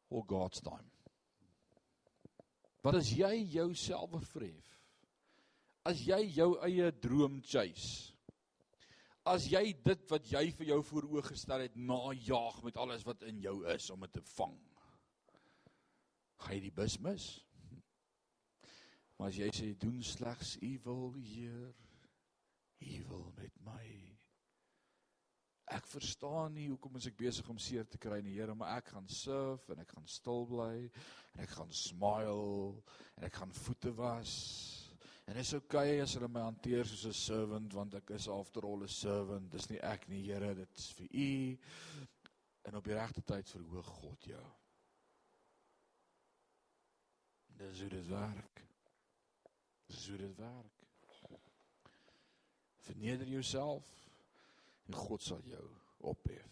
[SPEAKER 1] or God's time? Wat as jy jouself verhef? As jy jou eie droom chase? As jy dit wat jy vir jou voor oë gestel het najag met alles wat in jou is om dit te vang? Gaan jy die bus mis? Maar as jy sê doen slegs u wil, Heer, u wil met my Ek verstaan nie hoekom ek besig om seer te kry nie, Here, maar ek gaan surf en ek gaan stil bly en ek gaan smile en ek gaan voete was. En is oukei okay as hulle my hanteer soos 'n servant want ek is after all 'n servant. Dis nie ek nie, Here, dit is vir U. En op die regte tyd verhoog God jou. Dis hoe dit werk. Dis hoe dit werk. Verneder jouself en God sal jou ophef.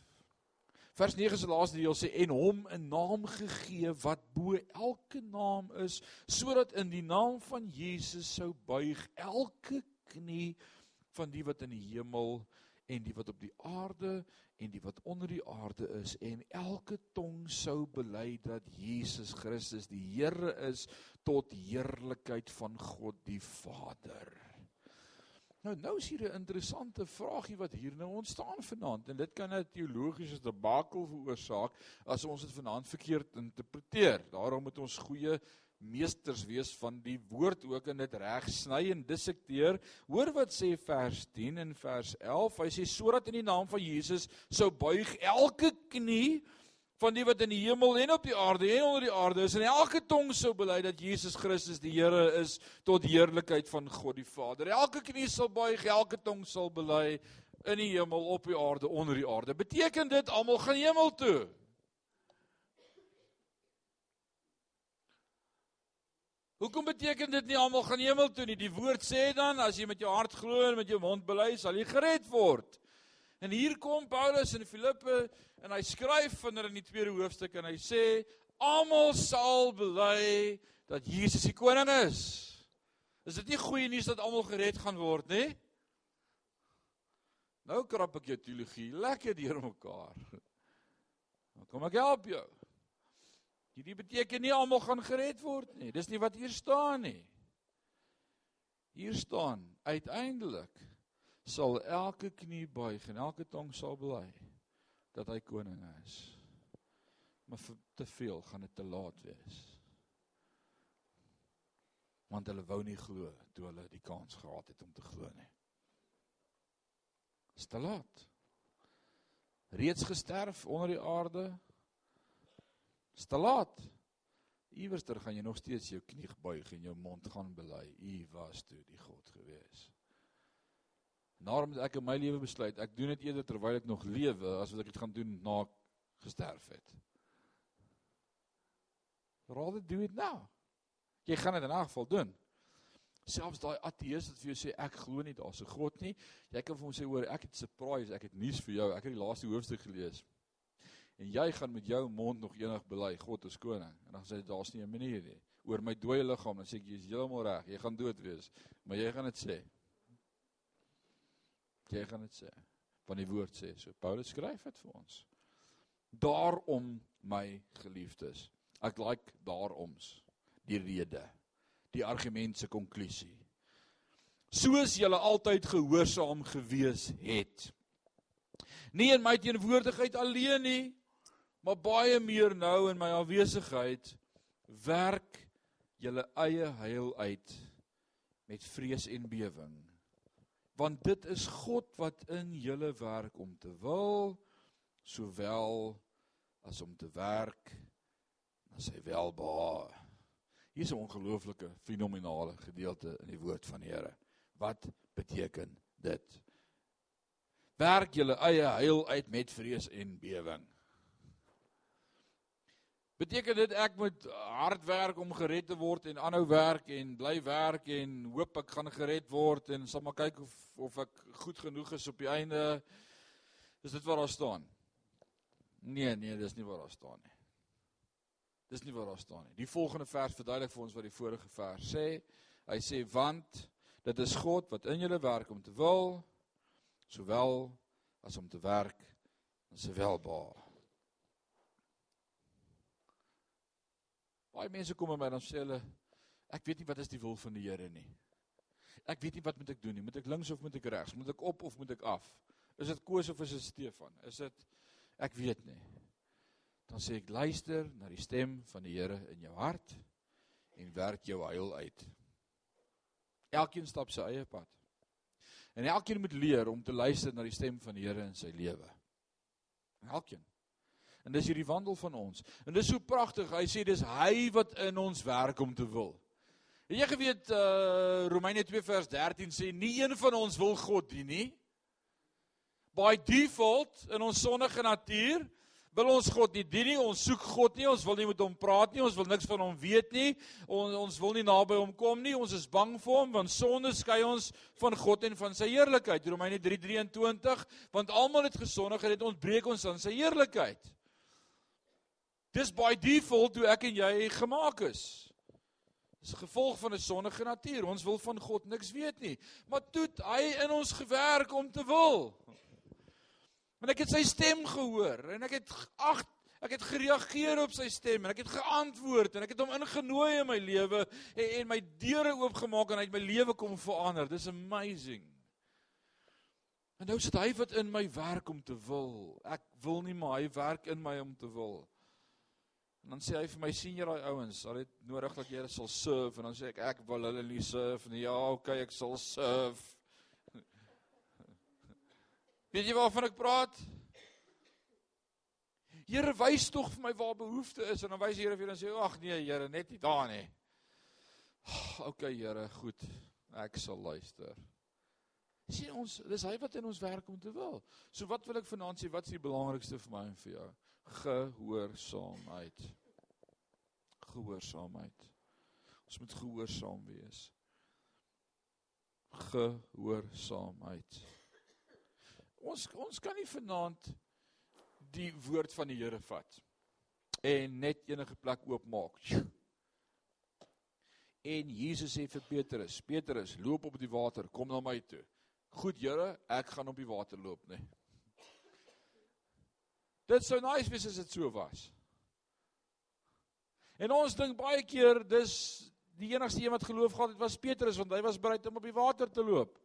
[SPEAKER 1] Vers 9 se laaste deel sê en hom 'n naam gegee wat bo elke naam is sodat in die naam van Jesus sou buig elke knie van die wat in die hemel en die wat op die aarde en die wat onder die aarde is en elke tong sou bely dat Jesus Christus die Here is tot heerlikheid van God die Vader. Nou nou is hier 'n interessante vraagie wat hier nou ontstaan vanaand en dit kan 'n teologiese debakel veroorsaak as ons dit vanaand verkeerd interpreteer. Daarom moet ons goeie meesters wees van die woord ook en dit reg sny en dissekteer. Hoor wat sê vers 10 en vers 11. Hy sê sodat in die naam van Jesus sou buig elke knie van die wat in die hemel en op die aarde en onder die aarde is en elke tong sou bely dat Jesus Christus die Here is tot heerlikheid van God die Vader. Elke knie sal buig, elke tong sal bely in die hemel, op die aarde, onder die aarde. Beteken dit almal gaan hemel toe? Hoekom beteken dit nie almal gaan hemel toe nie? Die woord sê dan as jy met jou hart glo en met jou mond bely, sal jy gered word. En hier kom Paulus in Filippe en hy skryf vinnig in die tweede hoofstuk en hy sê almal sal bely dat Jesus die koning is. Is dit nie goeie nuus dat almal gered gaan word nie? Nou krap ek jou teologie lekker deur mekaar. Dan kom ek help jou. Hierdie beteken nie almal gaan gered word nie. Dis nie wat hier staan nie. Hier staan uiteindelik sal elke knie buig en elke tong sal bely dat hy koning is. Maar vir te veel gaan dit te laat wees. Want hulle wou nie glo toe hulle die kans gehad het om te glo nie. Dis te laat. Reeds gesterf onder die aarde. Dis te laat. Iewerster gaan jy nog steeds jou knie buig en jou mond gaan bely. U was toe die God gewees. Daarom het ek in my lewe besluit, ek doen dit eerder terwyl ek nog lewe as wat ek dit gaan doen na ek gesterf het. Rather do it now. Jy gaan dit in 'n geval doen. Selfs daai ateës wat vir jou sê ek glo nie daar's 'n God nie, jy kan vir hom sê hoor, ek het surprise, ek het nuus vir jou. Ek het die laaste hoofstuk gelees. En jy gaan met jou mond nog enig bely God is koning. En dan sê jy daar's nie 'n manier nie. Oor my dooie liggaam, dan sê ek jy's heeltemal reg. Jy gaan dood wees, maar jy gaan dit sê. Jy gaan dit sê. Want die woord sê so. Paulus skryf dit vir ons. Daarom my geliefdes. Ek like daaroms die rede. Die argument se konklusie. Soos julle altyd gehoorsaam gewees het. Nie in my teenwoordigheid alleen nie, maar baie meer nou in my afwesigheid werk julle eie heil uit met vrees en bewering want dit is God wat in julle werk om te wil sowel as om te werk na sy welbehae. Hier is 'n ongelooflike fenominale gedeelte in die woord van die Here. Wat beteken dit? Werk julle eie heil uit met vrees en bewering. Beteken dit ek moet hard werk om gered te word en aanhou werk en bly werk en hoop ek gaan gered word en sal maar kyk of of ek goed genoeg is op die einde? Is dit wat daar staan? Nee, nee, dis nie wat daar staan nie. Dis nie wat daar staan nie. Die volgende vers verduidelik vir ons wat die vorige vers sê. Hy sê want dit is God wat in julle werk om te wil sowel as om te werk in sy welbehae. Baie mense kom by my dan sê hulle ek weet nie wat is die wil van die Here nie. Ek weet nie wat moet ek doen nie. Moet ek links of moet ek regs? Moet ek op of moet ek af? Is dit Koos of is dit Stefan? Is dit ek weet nie. Dan sê ek luister na die stem van die Here in jou hart en werk jou heil uit. Elkeen stap sy eie pad. En elkeen moet leer om te luister na die stem van die Here in sy lewe. Elkeen. En dis hierdie wandel van ons. En dis so pragtig. Hy sê dis hy wat in ons werk om te wil. Het jy geweet uh Romeine 2 vers 13 sê nie een van ons wil God dien nie. By default in ons sondige natuur wil ons God nie dien nie, ons soek God nie, ons wil nie met hom praat nie, ons wil niks van hom weet nie. On, ons wil nie naby hom kom nie. Ons is bang vir hom want sonde skei ons van God en van sy heerlikheid. Romeine 3:23 want almal het gesondig en het ontbreek ons aan sy heerlikheid. Dis by default hoe ek en jy gemaak is. Dis 'n gevolg van 'n sondige natuur. Ons wil van God niks weet nie. Maar toe hy in ons gewerk om te wil. En ek het sy stem gehoor en ek het ag ek het gereageer op sy stem en ek het geantwoord en ek het hom ingenooi in my lewe en, en my deure oopgemaak en hy het my lewe kom verander. Dis amazing. En nou sit hy wat in my werk om te wil. Ek wil nie maar hy werk in my om te wil. En dan sê hy vir my sien jy daai ouens, al het nodig dat jy hulle sal serve en dan sê ek ek wil hulle nie serve nie. Ja, okay, ek sal serve. Weet jy waarvan ek praat? Here wys tog vir my waar behoefte is en dan wys die Here vir jou en sê ag nee Here, net nie daar nie. OK Here, goed. Ek sal luister. Sien ons, dis hy wat in ons werk om te wil. So wat wil ek vanaand sê, wat is die belangrikste vir my en vir jou? Gehoorsaamheid. Gehoorsaamheid. Ons moet gehoorsaam wees. Gehoorsaamheid. Ons ons kan nie vanaand die woord van die Here vat en net enige plek oopmaak. En Jesus sê vir Petrus: "Petrus, loop op die water, kom na my toe." "Goed, Here, ek gaan op die water loop, nê." Nee. Dit sou nice wees as dit so was. En ons dink baie keer dis die enigste een wat geloof gehad het was Petrus want hy was bereid om op die water te loop.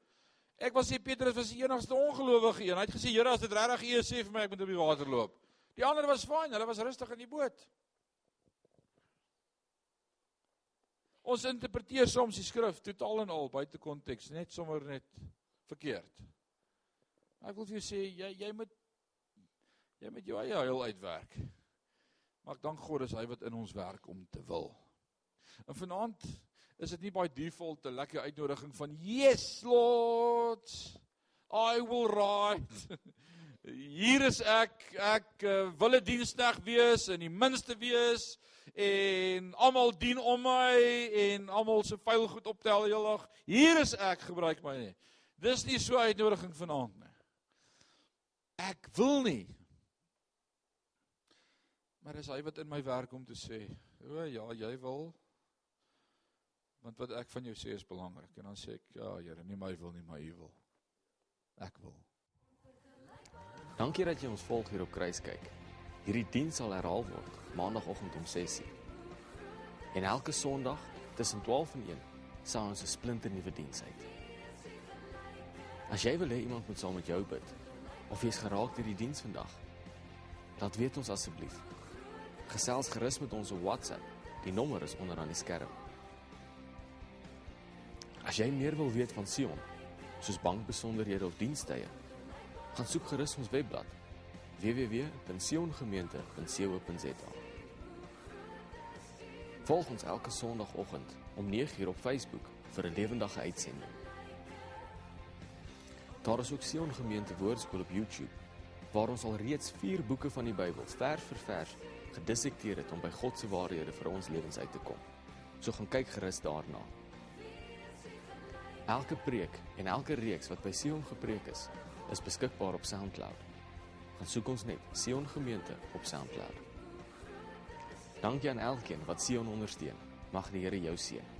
[SPEAKER 1] Ek wil sê Petrus was die enigste ongelowige een. Hy het gesê Here, as dit regtig U is, sê vir my ek moet op die water loop. Die ander was fyn, hulle was rustig in die boot. Ons interpreteer soms die skrif totaal en al buite konteks, net sommer net verkeerd. Ek wil vir jou sê jy jy moet jy moet jou eie heil uitwerk. Maar dank God is hy wat in ons werk om te wil. En vanaand is dit nie by default 'n lekker uitnodiging van yes lord I will ride. Hier is ek, ek uh, wil 'n diensneg wees en die minste wees en almal dien om my en almal se vuil goed optel heeldag. Hier is ek, gebruik my nie. Dis nie so uitnodiging vanaand nie. Ek wil nie. Maar dis hy wat in my werk om te sê, o ja, jy wil Want wat ek van jou sê is belangrik. En dan sê ek, ja, Here, nie my wil nie, maar U wil. Ek wil.
[SPEAKER 2] Dankie dat jy ons volg hier op Kruiskyk. Hierdie diens sal herhaal word maandagooggend om 6:00. En elke Sondag tussen 12 en 1 sal ons 'n splinte nuwe diens uit. As jy wil hê iemand moet saam met jou bid of jy's geraak deur die diens vandag, laat weet ons asseblief. Gesels gerus met ons op WhatsApp. Die nommer is onder aan die skerm. As jy meer wil weet van Sion, soos bankbesonderhede of dienstye, gaan soek gerus ons webblad www.siongemeente.co.za. Volg ons elke Sondagoggend om 9:00 op Facebook vir 'n lewendige uitsending. Daar is ook Sion Gemeente Woordskool op YouTube waar ons al reeds 4 boeke van die Bybel vers vir vers gedissekteer het om by God se waarhede vir ons lewens uit te kom. So gaan kyk gerus daarna. Elke preek en elke reeks wat by Sion gepreek is, is beskikbaar op SoundCloud. Gaan soek ons net Sion Gemeente op SoundCloud. Dankie aan elkeen wat Sion ondersteun. Mag die Here jou seën.